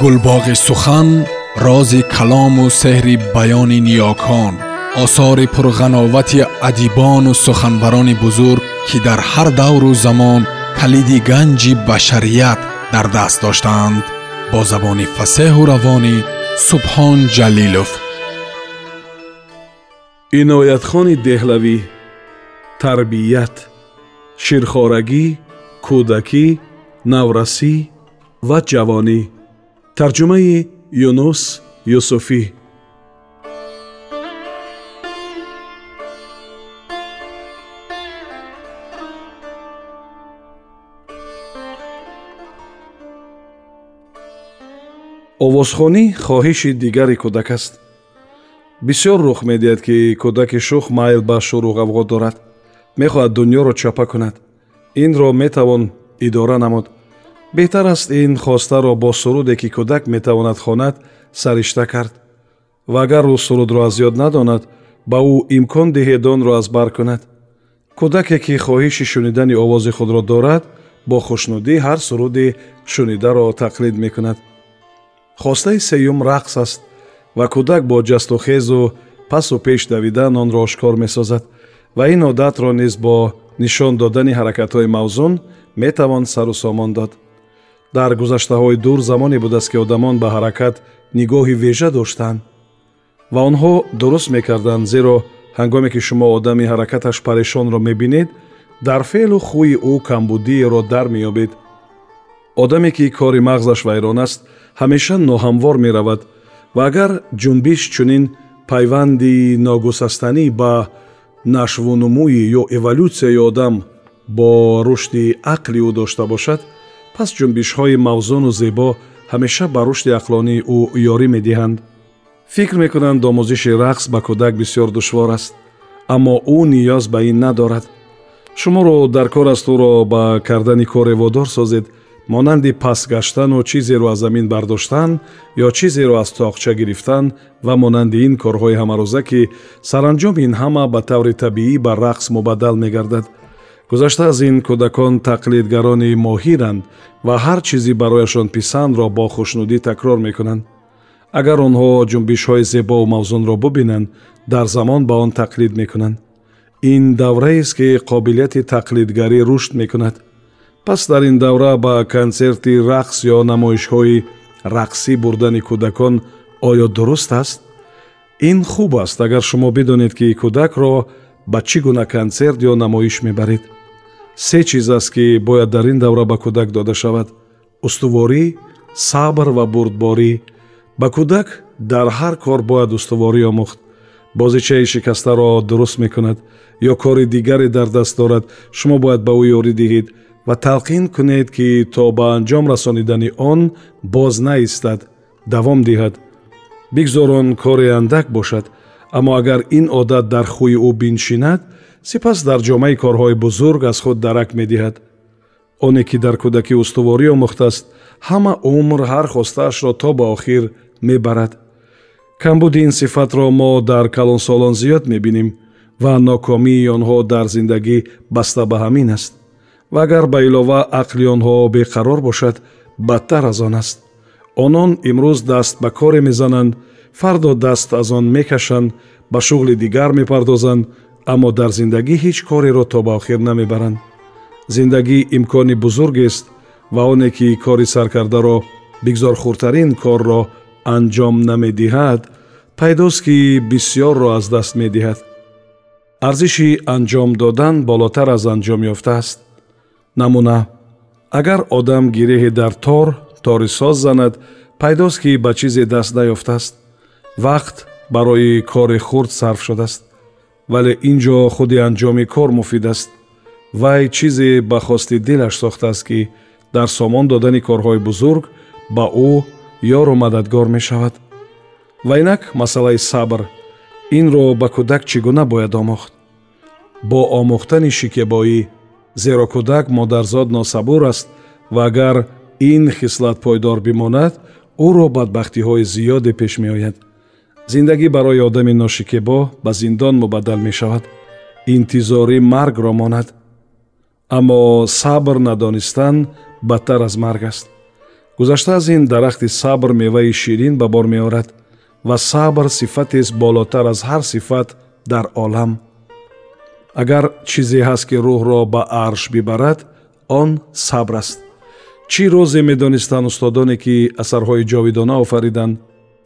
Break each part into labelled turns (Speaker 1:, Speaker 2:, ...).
Speaker 1: гулбоғи сухан рози калому сеҳри баёни ниёкон осори пурғановати адибону суханбарони бузург ки дар ҳар давру замон калиди ганҷи башарият дар даст доштаанд бо забони фасеҳу равонӣ субҳон ҷалилов
Speaker 2: иноятхони деҳлавӣ тарбият ширхорагӣ кӯдакӣ наврасӣ ва ҷавонӣ тарҷумаи юнус юсуфӣ. Овозхонӣ хоҳиши дигари кӯдак аст. Бисёр рух медиҳад ки кӯдаки шух майл ба шурӯғавғо дорад. Мехоҳад дуньёро чапа кунад. Инро метавон идора намуд беҳтар аст ин хостаро бо суруде ки кӯдак метавонад хонад саришта кард. Ва агар ӯ сурудро аз ёд надонад ба ӯ имкон диҳед онро аз бар кунад. Кӯдаке ки хоҳиши шунидани овози худро дорад бо хушнудӣ ҳар суруди шунидаро тақлид мекунад. Хостаи сеюм рақс аст ва кӯдак бо ҷастухезу пасу пеш давидан онро ошкор месозад. Ва ин одатро низ бо нишон додани ҳаракатҳои мавзун метавон сару сомон дод дар гузаштаҳои дур замоне будааст ки одамон ба ҳаракат нигоҳи вежа доштанд. Ва онҳо дуруст мекарданд зеро ҳангоме ки шумо одами ҳаракаташ парешонро мебинед дар феълу хӯи ӯ камбудиеро дар меёбед. Одаме ки кори мағзаш вайрон аст ҳамеша ноҳамвор меравад ва агар ҷунбиш чунин пайванди ногусастанӣ ба нашвунумӯӣ ё эволюсияи одам бо рушди ақли ӯ дошта бошад пас ҷунбишҳои мавзуну зебо ҳамеша ба рушди ақлонии ӯ ёрӣ медиҳанд. Фикр мекунанд омӯзиши рақс ба кӯдак бисёр душвор аст аммо ӯ ниёз ба ин надорад. Шуморо дар кор аст ӯро ба кардани коре водор созед монанди паст гаштану чизеро аз замин бардоштан ё чизеро аз тоқча гирифтан ва монанди ин корҳои ҳамарӯза ки саранҷом ин ҳама ба таври табиӣ ба рақс мубаддал мегардад гузашта аз ин кӯдакон тақлидгарони моҳиранд ва ҳар чизи барояшон писандро бо хушнудӣ такрор мекунанд. Агар онҳо ҷунбишҳои зебову мавзунро бубинанд дар замон ба он тақлид мекунанд. Ин давраест ки қобилияти тақлидгарӣ рушд мекунад. Пас дар ин давра ба консерти рақс ё намоишҳои рақсӣ бурдани кӯдакон оё дуруст аст? Ин хуб аст агар шумо бидонед ки кӯдакро ба чӣ гуна консерт ё намоиш мебаред се чиз аст ки бояд дар ин давра ба кӯдак дода шавад. Устуворӣ сабр ва бурдборӣ. Ба кӯдак дар ҳар кор бояд устуворӣ омӯхт. Бозичаи шикастаро дуруст мекунад ё кори дигаре дар даст дорад. Шумо бояд ба ӯ ёрӣ диҳед ва талқин кунед ки то ба анҷом расонидани он боз наистад давом диҳад. Бигзор он кори андак бошад. Аммо агар ин одат дар хӯи ӯ биншинад сипас дар ҷомаи корҳои бузург аз худ дарак медиҳад. Оне ки дар кӯдакӣ устуворӣ омӯхтааст ҳама умр ҳар хостаашро то ба охир мебарад. Камбуди ин сифатро мо дар калонсолон зиёд мебинем ва нокомии онҳо дар зиндагӣ баста ба ҳамин аст. Ва агар ба илова ақли онҳо беқарор бошад бадтар аз он аст. Онон имрӯз даст ба коре мезананд фардо даст аз он мекашанд ба шуғли дигар мепардозанд аммо дар зиндагӣ ҳеҷ кореро то ба охир намебаранд. Зиндагӣ имкони бузургест ва оне ки кори саркардаро бигзор хурдтарин корро анҷом намедиҳад пайдост ки бисьёрро аз даст медиҳад. Арзиши анҷом додан болотар аз анҷом ёфтааст. Намуна агар одам гиреҳе дар тор торисоз занад пайдост ки ба чизе даст наёфтааст. Вақт барои кори хурд сарф шудааст вале ин ҷо худи анҷоми кор муфид аст. Вай чизе ба хости дилаш сохтааст ки дар сомон додани корҳои бузург ба ӯ ёру мададгор мешавад. Ва инак масъалаи сабр инро ба кӯдак чӣ гуна бояд омӯхт? Бо омӯхтани шикебоӣ зеро кӯдак модарзод носабур аст ва агар ин хислат пойдор бимонад ӯро бадбахтиҳои зиёде пеш меояд зиндагӣ барои одами ношикебо ба зиндон мубаддал мешавад. Интизорӣ маргро монад аммо сабр надонистан бадтар аз марг аст. Гузашта аз ин дарахти сабр меваи ширин ба бор меорад ва сабр сифатест болотар аз ҳар сифат дар олам. Агар чизе ҳаст ки рӯҳро ба арш бибарад он сабр аст. Чӣ розе медонистанд устодоне ки асарҳои ҷовидона офариданд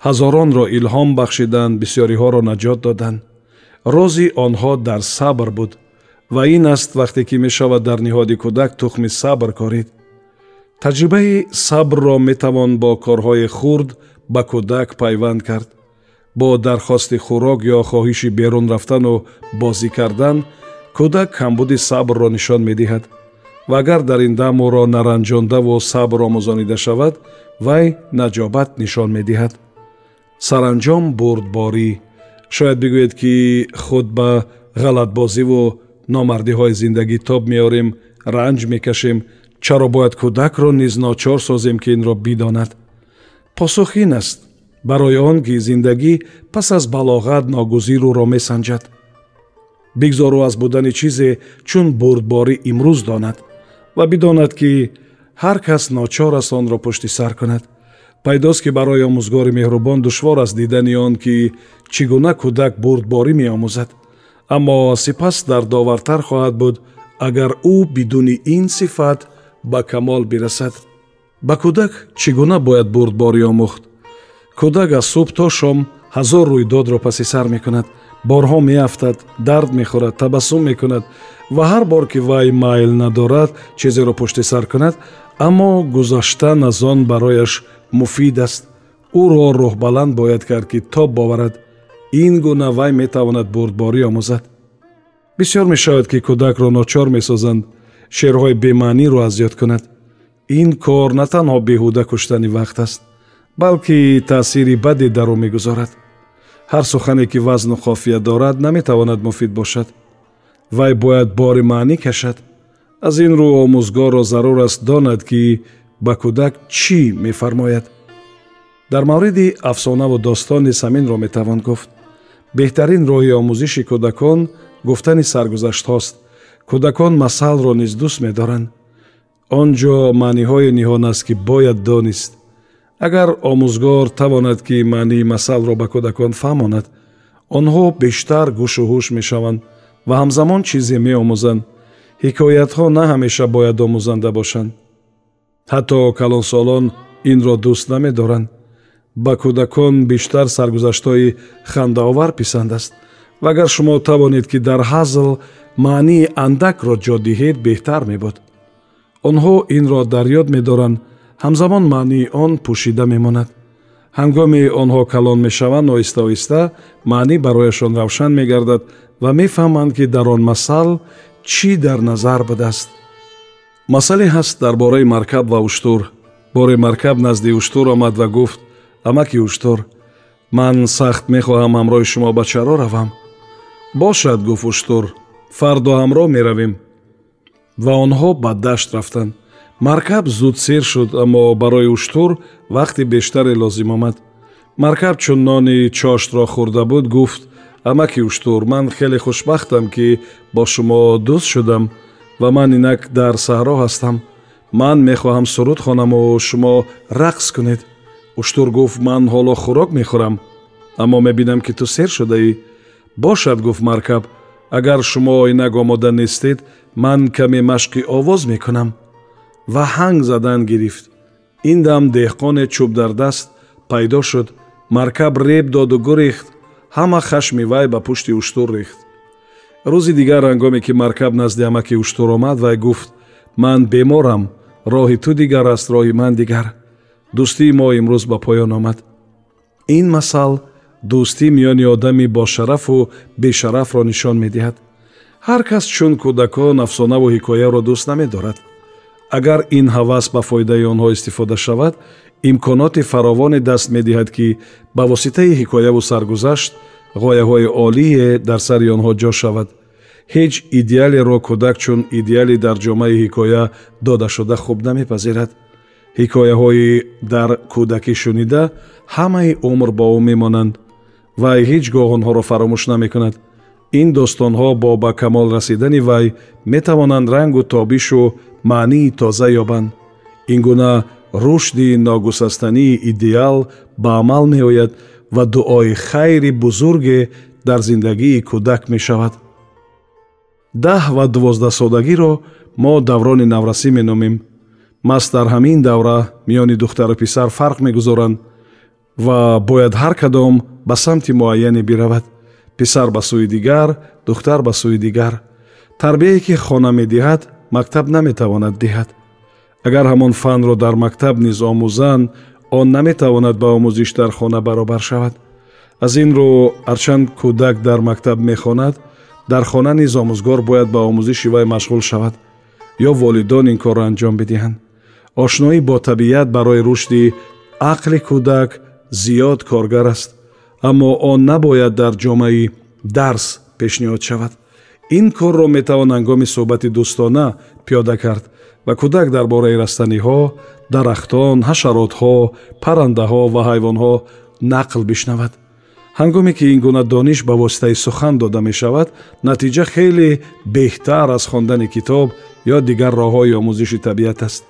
Speaker 2: ҳазоронро илҳом бахшиданд бисёриҳоро наҷот доданд. Рози онҳо дар сабр буд ва ин аст вақте ки мешавад дар ниҳоди кӯдак тухми сабр корид. Таҷрибаи сабрро метавон бо корҳои хурд ба кӯдак пайванд кард. Бо дархости хӯрок ё хоҳиши берун рафтану бозӣ кардан кӯдак камбуди сабрро нишон медиҳад. Ва агар дар ин дам ӯро наранҷондаву сабр омӯзонида шавад вай наҷобат нишон медиҳад саранҷом бурдборӣ. Шояд бигӯед ки худ ба ғалатбозиву номардиҳои зиндагӣ тоб меорем ранҷ мекашем чаро бояд кӯдакро низ ночор созем ки инро бидонад. Посух ин аст. Барои он ки зиндагӣ пас аз балоғат ногузир ӯро месанҷад. Бигзору аз будани чизе чун бурдборӣ имрӯз донад ва бидонад ки ҳар кас ночор аст онро пушти сар кунад пайдост ки барои омӯзгори меҳрубон душвор аст дидани он ки чӣ гуна кӯдак бурдборӣ меомӯзад. Аммо сипас дардовартар хоҳад буд агар ӯ бидуни ин сифат ба камол бирасад. Ба кӯдак чӣ гуна бояд бурдборӣ омӯхт? Кӯдак аз субҳ то шом ҳазор рӯйдодро паси сар мекунад борҳо меафтад дард мехӯрад табассум мекунад ва ҳар бор ки вай майл надорад чизеро пушти сар кунад аммо гузаштан аз он барояш муфид аст. Ӯро роҳбаланд бояд кард ки тоб боварад ин гуна вай метавонад бурдборӣ омӯзад. Бисьёр мешавад ки кӯдакро ночор месозанд шеърҳои бемаъниро азёд кунад. Ин кор на танҳо беҳуда куштани вақт аст балки таъсири баде дар ӯ мегузорад. Ҳар сухане ки вазну хофия дорад наметавонад муфид бошад. Вай бояд бори маънӣ кашад. Аз ин рӯ омӯзгорро зарур аст донад ки ба кӯдак чӣ мефармояд? Дар мавриди афсонаву достон низ ҳаминро метавон гуфт. Беҳтарин роҳи омӯзиши кӯдакон гуфтани саргузаштҳост. Кӯдакон масалро низ дӯст медоранд. Он ҷо маъниҳои ниҳон аст ки бояд донист. Агар омӯзгор тавонад ки маънии масалро ба кӯдакон фаҳмонад онҳо бештар гӯшу ҳуш мешаванд ва ҳамзамон чизе меомӯзанд. Ҳикоятҳо на ҳамеша бояд омӯзанда бошанд ҳатто калонсолон инро дӯст намедоранд. Ба кӯдакон бештар саргузаштҳои хандаовар писанд аст. Ва агар шумо тавонед ки дар ҳазл маънии андакро ҷо диҳед беҳтар мебуд онҳо инро дар ёд медоранд. Ҳамзамон маънии он пӯшида мемонад. Ҳангоми онҳо калон мешаванд оҳиста оҳиста маънӣ барояшон равшан мегардад ва мефаҳманд ки дар он масал чӣ дар назар будааст масъале ҳаст дар бораи маркаб ва уштур. Боре маркаб назди уштур омад ва гуфт амаки уштур ман сахт мехоҳам ҳамроҳи шумо ба чаро равам бошад гуфт уштур фардо ҳамроҳ меравем ва онҳо ба дашт рафтанд маркаб зуд сер шуд аммо барои уштур вақти бештаре лозим омад. Маркаб чун нони чоштро хӯрда буд гуфт амаки уштур ман хеле хушбахтам ки бо шумо дӯст шудам ва ман инак дар саҳро ҳастам. Ман мехоҳам суруд хонаму шумо рақс кунед. Уштур гуфт ман ҳоло хӯрок мехӯрам аммо мебинам ки ту сер шудаӣ. Бошад гуфт маркаб агар шумо инак омода нестед ман каме машқи овоз мекунам ва ҳанг задан гирифт. Ин дам деҳқоне чӯб дар даст пайдо шуд. Маркаб реб доду гурехт. Ҳама хашми вай ба пушти уштур рехт рӯзи дигар ҳангоме ки маркаб назди амаки уштур омад вай гуфт ман беморам роҳи ту дигар аст роҳи ман дигар дӯстии мо имрӯз ба поён омад. Ин масал дӯстӣ миёни одами бошарафу бешарафро нишон медиҳад. Ҳар кас чун кӯдакон афсонаву ҳикояро дӯст намедорад. Агар ин ҳавас ба фоидаи онҳо истифода шавад имконоти фаровоне даст медиҳад ки ба воситаи ҳикояву саргузашт ғояҳои олие дар сари онҳо ҷо шавад? Ҳеҷ идеалеро кӯдак чун идеале дар ҷомаи ҳикоя додашуда хуб намепазирад? Ҳикояҳои дар кӯдакӣ шунида ҳамаи умр бо ӯ мемонанд вай ҳеҷ гоҳ онҳоро фаромӯш намекунад. Ин достонҳо бо ба камол расидани вай метавонанд рангу тобишу маънии тоза ёбанд. Ин гуна рушди ногусастании идеал ба амал меояд ва дуои хайри бузурге дар зиндагии кӯдак мешавад. Даҳ ва дувоздаҳсодагиро мо даврони наврасӣ меномем. Мас дар ҳамин давра миёни духтару писар фарқ мегузоранд ва бояд ҳар кадом ба самти муайяне биравад. Писар ба сӯи дигар духтар ба сӯи дигар. Тарбияе ки хона медиҳад мактаб наметавонад диҳад. Агар ҳамон фанро дар мактаб низ омӯзанд он наметавонад ба омӯзиш дар хона баробар шавад. Аз ин рӯ ҳарчанд кӯдак дар мактаб мехонад дар хона низ омӯзгор бояд ба омӯзиши вай машғул шавад ё волидон ин корро анҷом бидиҳанд. Ошноӣ бо табиат барои рушди ақли кӯдак зиёд коргар аст аммо он набояд дар ҷомаи дарс пешниҳод шавад. Ин корро метавон ҳангоми суҳбати дӯстона пиёда кард ва кӯдак дар бораи растаниҳо дарахтон ҳашаротҳо паррандаҳо ва ҳайвонҳо нақл бишнавад. Ҳангоме ки ин гуна дониш ба воситаи сухан дода мешавад натиҷа хеле беҳтар аз хондани китоб ё дигар роҳҳои омӯзиши табиат аст.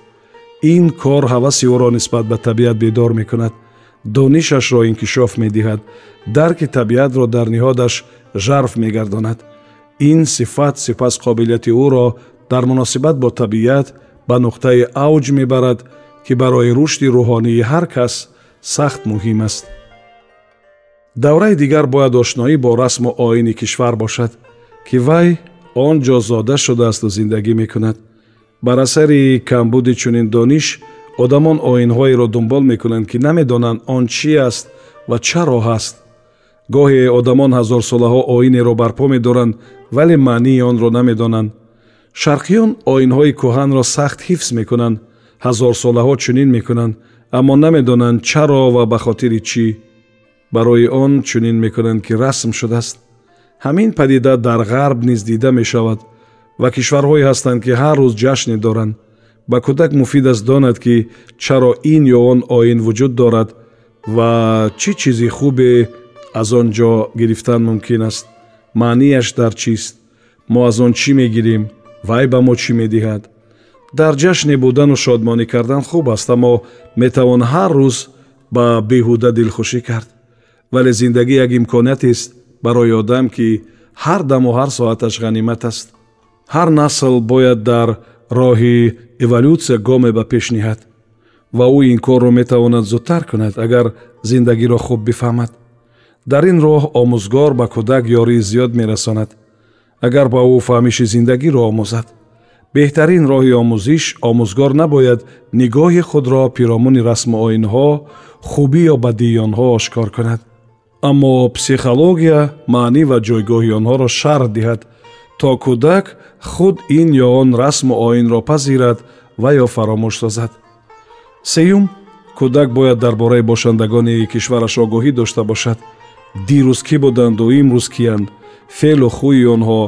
Speaker 2: Ин кор ҳаваси ӯро нисбат ба табиат бедор мекунад. Донишашро инкишоф медиҳад. Дарки табиатро дар ниҳодаш жарф мегардонад. Ин сифат сипас қобилияти ӯро дар муносибат бо табиат ба нуқтаи авҷ мебарад ки барои рушди рӯҳонии ҳар кас сахт муҳим аст. Давраи дигар бояд ошноӣ бо расму оини кишвар бошад ки вай он ҷо зода шудаасту зиндагӣ мекунад. Бар асари камбуди чунин дониш одамон оинҳоеро дунбол мекунанд ки намедонанд он чӣ аст ва чаро ҳаст гоҳе одамон ҳазорсолаҳо оинеро барпо медоранд вале маънии онро намедонанд шарқиён оинҳои кӯҳанро сахт ҳифз мекунанд ҳазорсолаҳо чунин мекунанд аммо намедонанд чаро ва ба хотири чӣ. Барои он чунин мекунанд ки расм шудааст. Ҳамин падида дар ғарб низ дида мешавад ва кишварҳое ҳастанд ки ҳар рӯз ҷашне доранд. Ба кӯдак муфид аст донад ки чаро ин ё он оин вуҷуд дорад ва чӣ чизи хубе аз он ҷо гирифтан мумкин аст. Маънияш дар чист? Мо аз он чӣ мегирем вай ба мо чӣ медиҳад? Дар ҷашне будану шодмонӣ кардан хуб аст аммо метавон ҳар рӯз ба беҳуда дилхушӣ кард. Вале зиндагӣ як имкониятэст барои одам ки ҳар даму ҳар соаташ ғанимат аст. Ҳар насл бояд дар роҳи эволюсия гоме ба пеш ниҳад ва ӯ ин корро метавонад зудтар кунад агар зиндагиро хуб бифаҳмад. Дар ин роҳ омӯзгор ба кӯдак ёрии зиёд мерасонад агар ба ӯ фаҳмиши зиндагиро омӯзад. Беҳтарин роҳи омӯзиш омӯзгор набояд нигоҳи худро пиромуни расму оинҳо хубӣ ё бадии онҳо ошкор кунад. Аммо психология маънӣ ва ҷойгоҳи онҳоро шарҳ диҳад то кӯдак худ ин ё он расму оинро пазирад ва ё фаромӯш созад. Сеюм кӯдак бояд дар бораи бошандагони кишвараш огоҳӣ дошта бошад. Дирӯз кӣ буданду имрӯз киянд феълу хӯи онҳо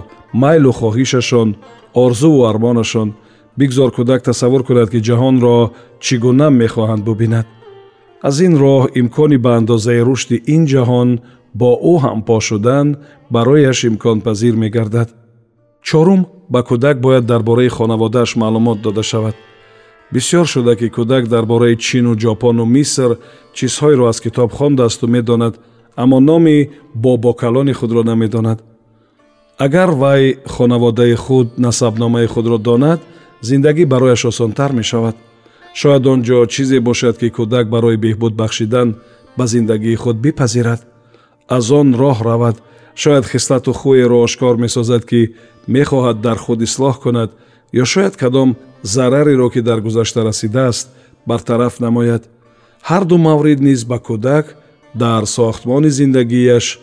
Speaker 2: майлу хоҳишашон орзуву армонашон бигзор кӯдак тасаввур кунад ки ҷаҳонро чӣ гуна мехоҳанд бубинад. Аз ин роҳ имкони ба андозаи рушди ин ҷаҳон бо ӯ ҳампо шудан барояш имконпазир мегардад. Чорум ба кӯдак бояд дар бораи хонаводааш маълумот дода шавад. Бисьёр шуда ки кӯдак дар бораи чину ҷопону миср чизҳоеро аз китоб хондаасту медонад аммо номи бобокалони худро намедонад. Агар вай хонаводаи худ насабномаи худро донад зиндагӣ барояш осонтар мешавад. Шояд он ҷо чизе бошад ки кӯдак барои беҳбуд бахшидан ба зиндагии худ бипазирад. Аз он роҳ равад. Шояд хислату хӯеро ошкор месозад ки мехоҳад дар худ ислоҳ кунад ё шояд кадом зарареро ки дар гузашта расидааст бартараф намояд. Ҳар ду маврид низ ба кӯдак дар сохтмони зиндагиаш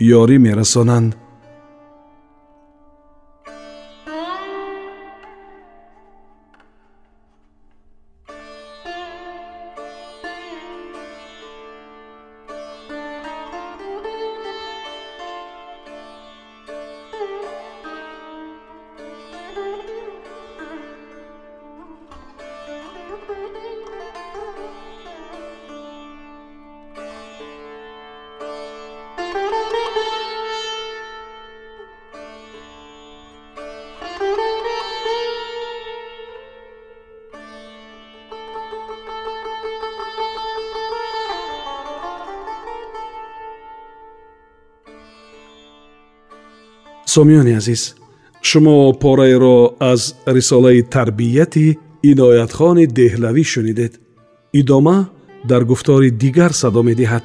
Speaker 2: ёрӣ мерасонанд сомиёни азиз. Шумо пораеро аз рисолаи тарбияти иноятхони деҳлавӣ шунидед. Идома дар гуфтори дигар садо медиҳад